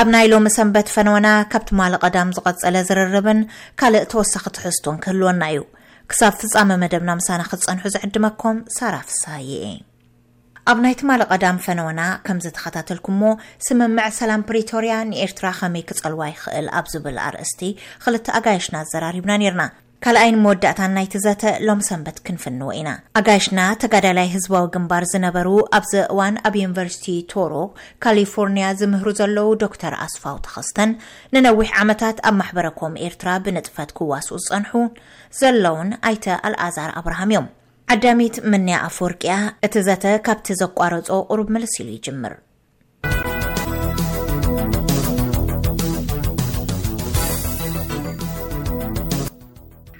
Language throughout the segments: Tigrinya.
ኣብ ናይ ሎሚ ሰንበት ፈነወና ካብ ትማሊ ቀዳም ዝቐጸለ ዝርርብን ካልእ ተወሳኺ ትሕዝቶን ክህልወና እዩ። ክሳብ ፍጻመ መደብና ምሳና ክትጸንሑ ዝዕድመኩም ሳራ ፍስሃ እየ። ኣብ ናይ ትማሊ ቀዳም ፈነወና ከም ዝተኸታተልኩሞ ስምምዕ ሰላም ፕሪቶርያ ንኤርትራ ከመይ ክጸልዋ ይኽእል ኣብ ዝብል ኣርእስቲ ክልተ ኣጋይሽና ኣዘራሪብና ኔርና። ካልኣይን መወዳእታን ናይቲ ዘተ ሎም ሰንበት ክንፍንዎ ኢና። ኣጋይሽና ተጋዳላይ ህዝባዊ ግንባር ዝነበሩ ኣብዚ እዋን ኣብ ዩኒቨርሲቲ ቶሮ ካሊፎርኒያ ዝምህሩ ዘለዉ ዶክተር ኣስፋው ተኸስተን ንነዊሕ ዓመታት ኣብ ማሕበረ ኮም ኤርትራ ብንጥፈት ክዋስኡ ዝጸንሑ ዘለዉን ኣይተ ኣልኣዛር ኣብርሃም እዮም። ዓዳሚት ምንያ ኣፍወርቂ'ያ። እቲ ዘተ ካብቲ ዘቋረጾ ቁሩብ ምልስ ኢሉ ይጅምር።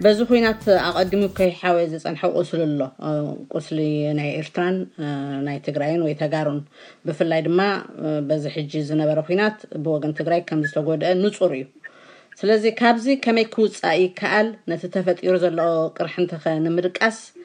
በዚ ኩናት ኣቐዲሙ ከይሓወየ ዝፀንሐ ቁስሊ ኣሎ ቁስሊ ናይ ኤርትራን ናይ ትግራይን ወይ ተጋሩን ብፍላይ ድማ በዚ ሕጂ ዝነበረ ኩናት ብወገን ትግራይ ከም ዝተጎድአ ንፁር እዩ ስለዚ ካብዚ ከመይ ክውፃእ ይከኣል ነቲ ተፈጢሩ ዘሎ ቅርሕንትኸ ንምድቃስ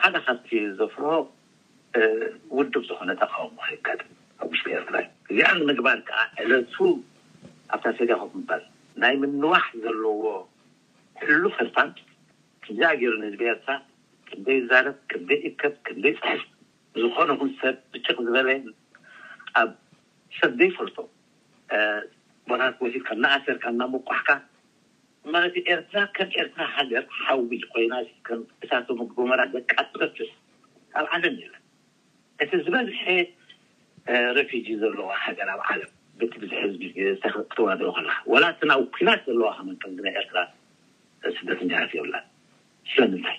ሓደ ካብቲ ዘፍርሆ ውዱብ ዝኾነ ተቓውሞ ከየጋጥም ኣብ ውሽጢ ኤርትራ እዩ። እዚኣ ንምግባር ከኣ ዕለቱ ኣብ ታሰድያ ኮፍ ምባል ናይ ምንዋሕ ዘለዎ ሕሉፍ ህርፋን ከምዚኣ ገይሩ ንህዝቢ ኤርትራ ክንደይ ይዛረብ ክንደይ ይእከብ ክንደይ ይጽሕፍ ብዝኾነ ኹን ሰብ ብጭቕ ዝበለ ኣብ ሰብ ዘይፈልጦ ቦታታት ወሲድካ እናኣሰርካ እናሞቋሕካ ማለት ኤርትራ ከም ኤርትራ ሃገር ሓዊ ኮይናስ ከም እሳተ ጎመራ ደቃ ትተፍስ ኣብ ዓለም የለን እቲ ዝበዝሐ ረፊጂ ዘለዋ ሃገር ኣብ ዓለም በቲ ብዝሒ ህዝቢ ክተዋድኦ ከለካ ወላ እተን ኣብ ኩናት ዘለዋ ከማን ከምዚ ናይ ኤርትራ ስደተኛታት የብላን ስለምንታይ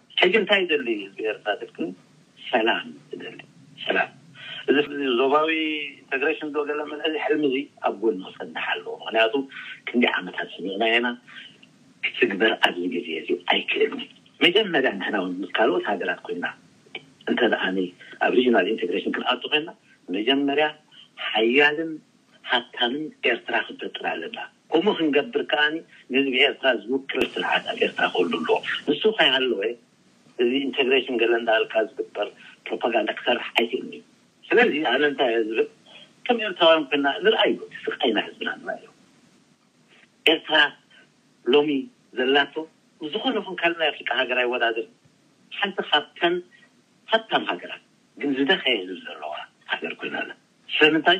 ሕጂ እንታይ ይደሊ ህዝቢ ኤርትራ ትብል ሰላም ይደሊ ሰላም እዚ ዞባዊ ኢንተግረሽን ዶ ገለ መለ እዚ ሕልሚ እዚ ኣብ ጎኒ ክጸንሕ ኣለዎ ምክንያቱ ክንደይ ዓመታት ሰሚዕናዮ ኢና ክትግበር ኣብዚ ግዜ እዚ ኣይክእልን እዩ መጀመርያ ንሕና ውን ምስ ካልኦት ሃገራት ኮይና እንተ ኣብ ሪጅናል ኢንተግረሽን ክንኣቱ ኮይና መጀመርያ ሓያልን ሃብታምን ኤርትራ ክንፈጥር ኣለና። ከምኡ ክንገብር ከኣ ንህዝቢ ኤርትራ ዝውክል ስርዓት ኣብ ኤርትራ ክህሉ ኣለዎ። ንሱ ከይሃለወ እዚ ኢንተግሬሽን ገለ እንዳበልካ ዝግበር ፕሮፓጋንዳ ክሰርሕ ኣይክእልን እዩ። ስለዚ ኣነ እንታይ እየ ዝብል ከም ኤርትራውያን ኮይና ንርኣዮ እቲ ስቃይ ናይ ህዝብና ንርኣዮ። ኤርትራ ሎሚ ዘላቶ ምስ ዝኾነ ይኹን ካልእ ናይ ኣፍሪቃ ሃገር ኣይወዳደርን። ሓንቲ ካብተን ሃብታም ሃገራት ግን ዝደኸየ ህዝቢ ዘለዋ ሃገር ኮይና ኣላ። ስለምንታይ?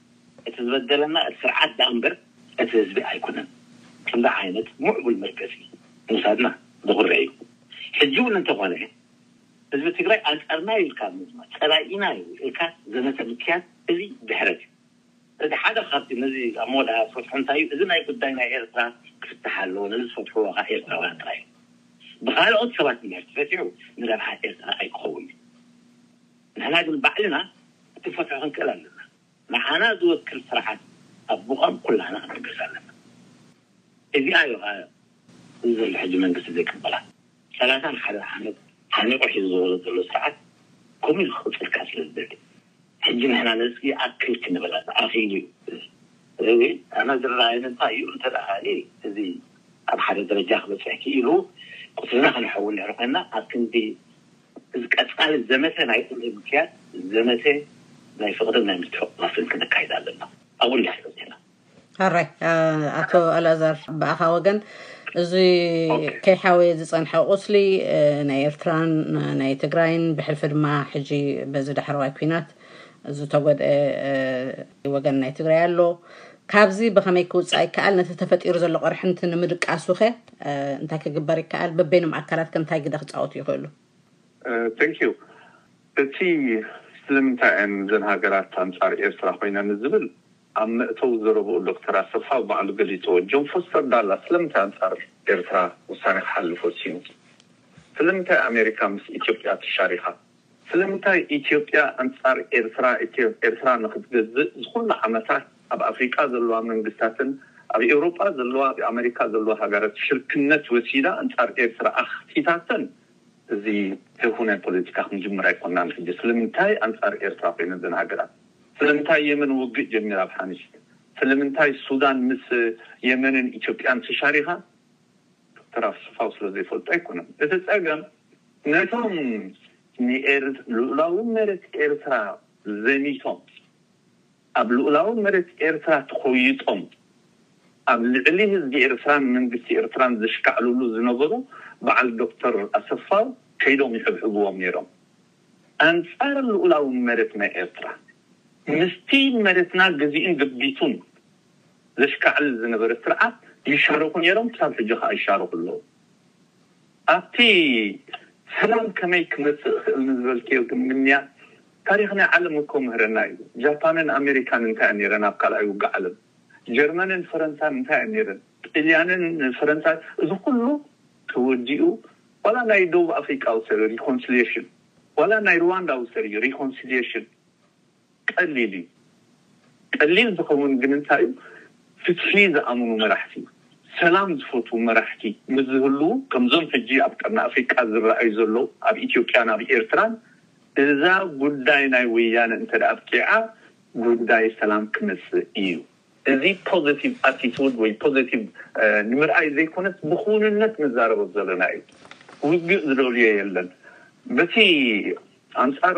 እቲ ዝበደለና እቲ ስርዓት ደኣ እምበር እቲ ህዝቢ ኣይኮነን። ከምዚ ዓይነት ሙዕቡል መርገጺ ምውሳድና ዘኹርዕ እዩ። ሕጂ እውን እንተኾነ ህዝቢ ትግራይ ኣንጻርና እዩ ኢልካ ምዝማት፣ ጸላኢና እዩ ኢልካ ዘመተ ምክያድ እዚ ድሕረት እዩ። ስለዚ ሓደ ካብቲ ነዚ ኣብ መወዳእታ ዝፈትሖ እንታይ እዩ፣ እዚ ናይ ጉዳይ ናይ ኤርትራ ክፍታሕ ኣለዎ፣ ነዚ ዝፈትሕዎ ከኣ ኤርትራውያን ጥራይ እዮም። ብኻልኦት ሰባት እንድሕር ተፈቲሑ ንረብሓ ኤርትራ ኣይክኸውንን እዩ። ንሕና ግን ባዕልና ክትፈትሖ ክንክእል ኣለና ንዓና ዝወክል ስርዓት ኣብ ምቛም ኩላህና ክንርገስ ኣለና እዚኣ ዩ ከኣ እዚ ዘሎ ሕጂ መንግስቲ ዘይቅበላ ሰላሳን ሓደን ዓመት ሓኒቑ ሒዙ ዝወረድ ዘሎ ስርዓት ከምኡ ኢሉ ክቕጽል ከኣ ስለ ዝደሊ ሕጂ ንሕና ነዚ ይኣክል ክንብል ኣለና ኣኺሉ ዩ እዚ ስለዚ ኣነ ዝረኣየኒ እንታይ ዩ እንተ ከኣሊ እዚ ኣብ ሓደ ደረጃ ክበጽሕ ኪኢሉ ቁስልና ከነሕዊ እንድሕሪ ኮይና ኣብ ክንዲ እዚ ቀጻሊ ዘመተ ናይ ጽልኢ ምክያድ ዘመተ ናይ ፍቕርን ናይ ምትሕቑቓፍን ክነካይድ ኣለና ኣብ ኹሉ ሐይሎ ዜና። ሐራይ ኣቶ ኣልኣዛር ብኣኻ ወገን እዚ ከይሓወየ ዝጸንሐ ቁስሊ ናይ ኤርትራን ናይ ትግራይን ብሕልፊ ድማ ሕጂ በዚ ዳሕረዋይ ኩናት ዝተጎድአ ወገን ናይ ትግራይ ኣሎ ካብዚ ብኸመይ ክውጻእ ይከኣል ነቲ ተፈጢሩ ዘሎ ቅርሕንቲ ንምድቃሱኸ እንታይ ክግበር ይከኣል? በበይኖም ኣካላት ከ እንታይ ግደ ክጻወቱ ይኽእሉ? Thank you እቲ ስለምንታይ እየን እዘን ሃገራት ኣንጻር ኤርትራ ኮይነን ንዝብል ኣብ መእተዊ ዘረብኡ ዶክተር ኣሰፋው ባዕሉ ገሊጽዎ። ጆን ፎስተር ዳላስ ስለምንታይ ኣንጻር ኤርትራ ውሳኔ ክሓልፍ ወሲኑ? ስለምንታይ ኣሜሪካ ምስ ኢትዮጵያ ተሻሪኻ? ስለምንታይ ኢትዮጵያ ኣንጻር ኤርትራ ኢትዮ ኤርትራ ንኽትገዝእ ዝኹሉ ዓመታት ኣብ ኣፍሪቃ ዘለዋ መንግስታትን ኣብ ኤውሮጳ ዘለዋ ኣብ ኣመሪካ ዘለዋ ሃጋረት ሽርክነት ወሲዳ ኣንጻር ኤርትራ ኣኽቲታተን እዚ ህልኹ ናይ ፖለቲካ ክንጅምር ኣይኮናን ሕጂ ስለምንታይ ኣንጻር ኤርትራ ኮይነን ዘናግራ ስለምንታይ የመን ውግእ ጀሚራ ኣብ ሓንሽት ስለምንታይ ሱዳን ምስ የመንን ኢትዮጵያን ተሻሪኻ ዶክተር ኣስፋው ስለ ዘይፈልጦ ኣይኮነን እቲ ጸገም ነቶም ንኤርት ሉኡላዊ መሬት ኤርትራ ዘሚቶም ኣብ ሉኡላዊ መሬት ኤርትራ ተኾይጦም ኣብ ልዕሊ ህዝቢ ኤርትራን መንግስቲ ኤርትራን ዘሽካዕልሉ ዝነበሩ በዓል ዶክተር ኣሰፋው ከይዶም ይሕብሕብዎም ኔሮም ኣንጻር ሉኡላዊ መሬት ናይ ኤርትራ ምስቲ መሬትና ገዚኡን ገቢቱን ዘሽካዕልል ዝነበረ ስርዓት ይሻረኹ ነይሮም ክሳብ ሕጂ ከኣ ይሻረኹ ኣለዉ። ኣብቲ ሰላም ከመይ ክመጽእ ይኽእል ንዝበልክዮ ግን ምንያ ታሪኽ ናይ ዓለም እኮ ምህረና እዩ። ጃፓንን ኣሜሪካን እንታይ እየን ነይረን ኣብ ካልኣይ ውግእ ዓለም? ጀርመንን ፈረንሳን እንታይ እየን ነይረን? ጥልያንን ፈረንሳይን እዚ ኩሉ ተወዲኡ ዋላ ናይ ደቡብ ኣፍሪቃ ውሰድ ሪኮንስልየሽን ዋላ ናይ ርዋንዳ ውሰድ ሪኮንስልየሽን። ቀሊል እዩ። ቀሊል ዝኸውን ግን እንታይ እዩ? ፍትሒ ዝኣምኑ መራሕቲ፣ ሰላም ዝፈትዉ መራሕቲ ምስ ዝህልዉ፣ ከምዞም ሕጂ ኣብ ቀርኒ ኣፍሪቃ ዝረኣዩ ዘለዉ ኣብ ኢትዮጵያን ኣብ ኤርትራን፣ እዛ ጉዳይ ናይ ወያነ እንተድኣ ኣብቂዓ ጉዳይ ሰላም ክመጽእ እዩ። እዚ ፖዘቲቭ ኣቲቱድ ወይ ፖዘቲቭ ንምርኣይ ዘይኮነስ ብክውንነት ንዛረበብ ዘሎና እዩ። ውግእ ዝደልዮ የለን። በቲ ኣንጻር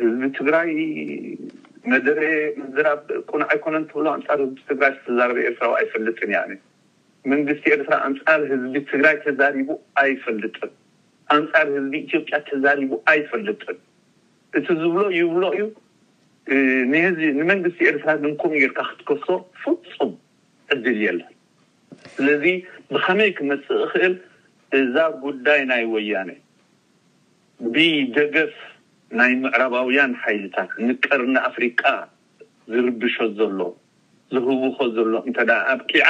ህዝቢ ትግራይ መደረ ምዝራብ ቅኑዕ ኣይኮነን ትብሎ ኣንጻር ህዝቢ ትግራይ ዝተዛረበ ኤርትራዊ ኣይፈልጥን እየ ኣነ። መንግስቲ ኤርትራ ኣንጻር ህዝቢ ትግራይ ተዛሪቡ ኣይፈልጥን። ኣንጻር ህዝቢ ኢትዮጵያ ተዛሪቡ ኣይፈልጥን። እቲ ዝብሎ ይብሎ እዩ ንህዝቢ ንመንግስቲ ኤርትራ ግን ከምኡ ጌርካ ክትከሶ ፍጹም ዕድል የለን ስለዚ ብኸመይ ክመጽእ ይኽእል እዛ ጉዳይ ናይ ወያነ ብደገፍ ናይ ምዕራባውያን ሓይልታት ንቀርኒ ኣፍሪቃ ዝርብሾ ዘሎ ዝህውኾ ዘሎ እንተ ኣኣብቂዓ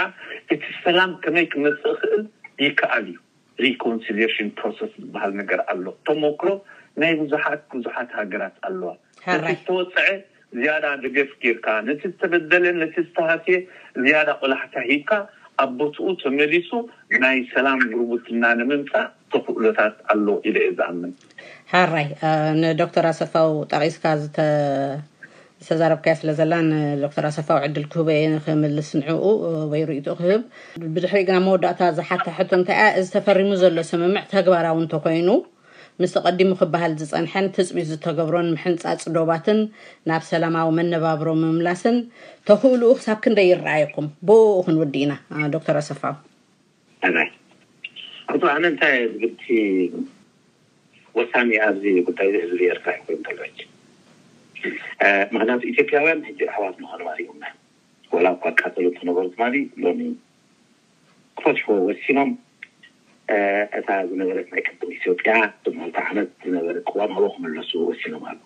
እቲ ሰላም ከመይ ክመጽእ ይኽእል ይከኣል እዩ። ሪኮንሲልየሽን ፕሮሰስ ዝበሃል ነገር ኣሎ። ተሞክሮ ናይ ብዙሓት ብዙሓት ሃገራት ኣለዋ። ነቲ ዝተወጽዐ ዝያዳ ደገፍ ጌርካ፣ ነቲ ዝተበደለ ነቲ ዝተሃስየ ዝያዳ ቆላሕታ ሂብካ ኣብ ቦትኡ ተመሊሱ ናይ ሰላም ጉርብትና ንምምጻእ ተኽእሎታት ኣሎ ኢለ እየ ዝኣምን። ሐራይ ንዶክተር ኣሰፋው ጠቒስካ ዝተ ዝተዛረብካዮ ስለ ዘላ ንዶክተር ኣሰፋው ዕድል ክህቦ እየ ክምልስ ንዕኡ ወይ ርእይቶ ክህብ ብድሕሪ ግና መወዳእታ ዝሓታ ሕቶ እንታይ እያ እዚ ተፈሪሙ ዘሎ ስምምዕ ተግባራዊ እንተኮይኑ ምስ ተቐዲሙ ክበሃል ዝጸንሐን ትጽቢት ዝተገብሮን ምሕንጻጽ ዶባትን ናብ ሰላማዊ መነባብሮ ምምላስን ተኽእልኡ ክሳብ ክንደይ ይረኣየኩም ብኡ ክንውድእ ኢና ዶክተር ኣሰፋው ኣነ ኣቶ ኣነ እንታይ እየ ብግዲ ወሳኒ ኣብዚ ጉዳይ እዚ ህዝቢ ኤርትራ ኮይኑ ተሎች ምክንያቱ ኢትዮጵያውያን ሕጂ ኣሕዋት ምዃኑ ኣሪኦምና ወላ እኳ ኣቃተሉ እንተነበሩ ትማሊ ሎሚ ክፈትሕዎ ወሲኖም እታ ዝነበረት ናይ ቅድም ኢትዮጵያ ብመልቲ ዓመት ዝነበረ ቅዋም ኣበ ክምለሱ ወሲኖም ኣሉ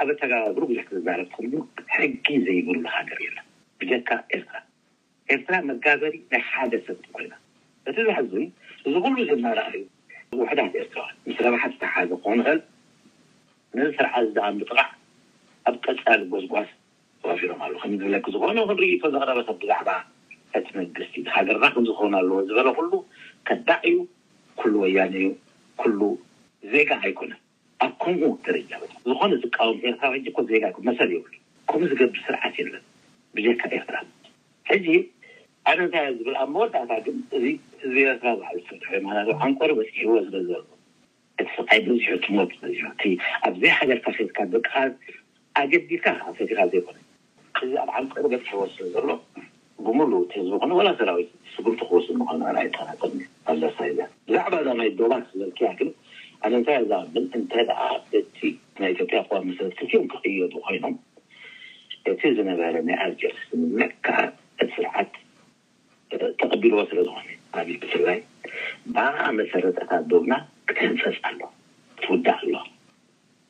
ኣብ ኣተጋባብሩ ብዙሕ ክትዛረብ ትኽእል ግን ሕጊ ዘይብሉ ሃገር የለን ብጀካ ኤርትራ ኤርትራ መጋበሪ ናይ ሓደ ሰብ ኮይና እቲ ዘሕዝን እዚ ኩሉ ዝናራኣዩ ውሕዳት ኤርትራውያን ምስ ረብሓ ዝተሓሓዘ ክኾን ይኽእል ነዚ ስርዓት እዚ ድኣ ምጥቓዕ ኣብ ቀጻሊ ጎስጓስ ተዋፊሮም ኣለዉ ከም ዝብለኪ ዝኾነ ይኹን ርኢቶ ዘቕረበ ሰብ ብዛዕባ እቲ መንግስቲ ንሃገርና ከምዚ ክኸውን ኣለዎ ዝበለ ኩሉ ከዳዕ እዩ ኩሉ ወያነ እዩ ኩሉ ዜጋ ኣይኮነን። ኣብ ከምኡ ደረጃ በጺሑ ዝኾነ ዝቃወም ኤርትራዊ ሕጂ እኮ ዜጋ ኣይኮነን መሰል የብሉን ከምኡ ዝገብር ስርዓት የለን ብጀካ ኤርትራ ሕጂ ኣነ እንታይ እየ ዝብል ኣብ መወዳእታ ግን እዚ ህዝቢ ኤርትራ ባዕሉ ዝፈትሖ የማናዶ ዓንቆሩ በጺሕዎ ስለ ዘሎ እቲ ስቃይ በዚሑ እቲ ሞት በዚሑ እቲ ኣብ ዘይሓደርካ ከድካ ደቅኻ ኣገዲድካ ከኣ ፈቲኻ ዘይኮነ እዚ ኣብ ዓንቀሩ በጺሑ ዝወስዶ ዘሎ ብሙሉኡ እቲ ህዝቢ ኮነ ዋላ ሰራዊት ስጉምቲ ክወስድ ምዃኑ ኣነ ኣይጠራጠርን እየ መለሳ ኢለ። ብዛዕባ እዛ ናይ ዶባት ዝበልክያ ግን ኣነ እንታይ እየ ዝኣምን እንተ ደኣ እቲ ናይ ኢትዮጵያ ቁዋም መሰረት ክልቲኦም ክቅየዱ ኮይኖም እቲ ዝነበረ ናይ ኣልጀርስ ስምምዕ ከኣ እቲ ስርዓት ተቀቢልዎ ስለ ዝኾነ ኣብይ ብፍላይ ብኣኣ መሰረት እታ ዶብና ክትህንጸጽ ኣሎዋ ክትውዳእ ኣሎዋ።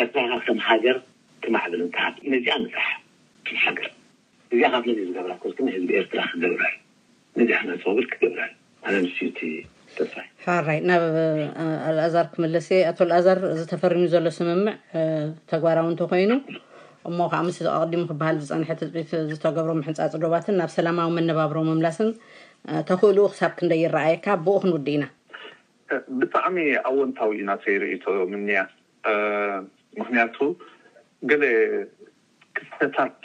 ኤርትራኻ ከም ሃገር ትማዕብል እንተሃልዩ ነዚኣ ንጽሓፍ ከም ሃገር እዚኣ ካብ ነዚ ዝገብራ ኮልኩ ንህዝቢ ኤርትራ ክገብራ እዩ ነዚኣ ናጸውብል ክገብራ እዩ ኣነ ንሱ እዩ እቲ ተስፋይ። ሐራይ ናብ ኣልኣዛር ክምለስ እየ ኣቶ ኣልኣዛር እዚ ተፈሪሙ ዘሎ ስምምዕ ተግባራዊ እንተኾይኑ እሞ ከዓ ምስ ኣቐዲሙ ክበሃል ዝፀንሐ ትፅቢት ዝተገብሮ ምሕንፃፅ ዶባትን ናብ ሰላማዊ መነባብሮ ምምላስን ተኽእልኡ ክሳብ ክንደይ ይረኣየካ ብኡ ክንውድእ ኢና ብጣዕሚ ኣወንታዊ እዩ ናተይ ርእይቶ ምንያ ምክንያቱ ገለ ክስተታት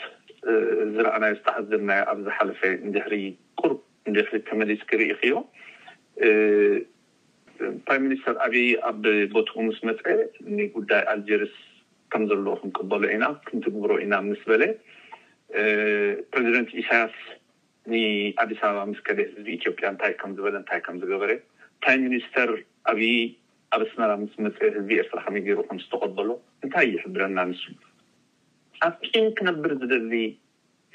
ዝረኣናዮ ዝተዓዘብናዮ ኣብ ዝሓለፈ ንድሕሪ ቁሩብ ንድሕሪት ተመሊስኪ ሪኢክዮ ፕራይም ሚኒስተር ኣብይ ኣብ ቦትኡ ምስ መጸ ንጉዳይ ኣልጀርስ ከም ዘለዎ ክንቅበሎ ኢና ክንትግብሮ ኢና ምስ በለ ፕረዚደንት ኢሳያስ ንኣዲስ ኣበባ ምስ ከደ ህዝቢ ኢትዮጵያ እንታይ ከም ዝበለ እንታይ ከም ዝገበረ ፕራይም ሚኒስተር ኣብዪ ኣብ ኣስመራ ምስ መጸ ህዝቢ ኤርትራ ከመይ ገይሩ ከም ዝተቐበሎ እንታይ ይሕብረና ንሱ ኣብ ቂም ክነብር ዝደሊ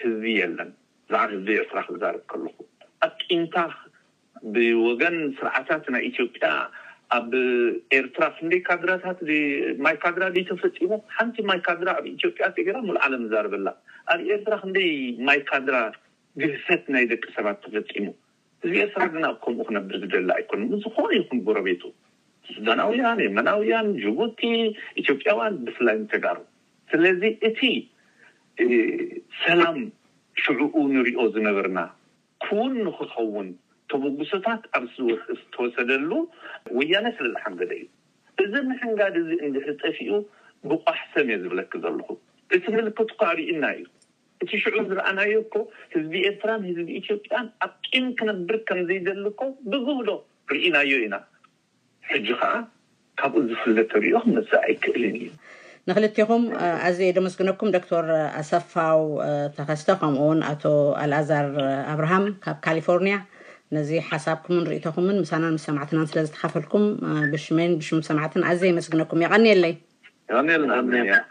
ህዝቢ የለን ብዛዕባ ህዝቢ ኤርትራ ክዛረብ ከለኹ ኣብ ቂምታ ብወገን ስርዓታት ናይ ኢትዮጵያ ኣብ ኤርትራ ክንደይ ካድራታት ማይ ካድራ ድዩ ተፈጺሙ ሓንቲ ማይ ካድራ ኣብ ኢትዮጵያ ሰጊራ ሙሉእ ዓለም ዝዛረበላ ኣብ ኤርትራ ክንደይ ማይ ካድራ ግህሰት ናይ ደቂ ሰባት ተፈጺሙ ህዝቢ ኤርትራ ግና ኣብ ከምኡ ክነብር ዝደሊ ኣይኮነን ምስ ዝኾነ ይኹን ጎረቤቱ ሱዳናውያን የመናውያን ጅቡቲ ኢትዮጵያውያን ብፍላይ ንተጋሩ ስለዚ እቲ ሰላም ሽዑኡ ንሪኦ ዝነበርና ክዉን ንኽኸውን ተበግሶታት ኣብ ዝተወሰደሉ ወያነ ስለ ዝሓንገደ እዩ። እዚ ምሕንጋድ እዚ እንድሕሪ ጠፊኡ ብቋሕ ሰም እየ ዝብለኪ ዘለኹ። እቲ ምልክት እኮ ኣርእዩና እዩ። እቲ ሽዑ ዝረኣናዮ እኮ ህዝቢ ኤርትራን ህዝቢ ኢትዮጵያን ኣብ ቂም ክነብር ከም ዘይደሊ እኮ ብግህዶ ርኢናዮ ኢና። ሕጂ ከኣ ካብኡ ዝፍለ ተርእዮ ክመጽእ ኣይክእልን ኢዩ። ንክልቴኹም ኣዝየ እየ ደመስግነኩም ዶክቶር ኣሰፋው ተኸስተ ከምኡ ውን ኣቶ ኣልኣዛር ኣብርሃም ካብ ካሊፎርንያ ነዚ ሓሳብኩምን ርእቶኹምን ምሳናን ምስ ሰማዕትናን ስለ ዝተኻፈልኩም ብሽመይን ብሽም ሰማዕትን ኣዝየ የመስግነኩም የቐንየለይ። ኣሜን ኣሜን።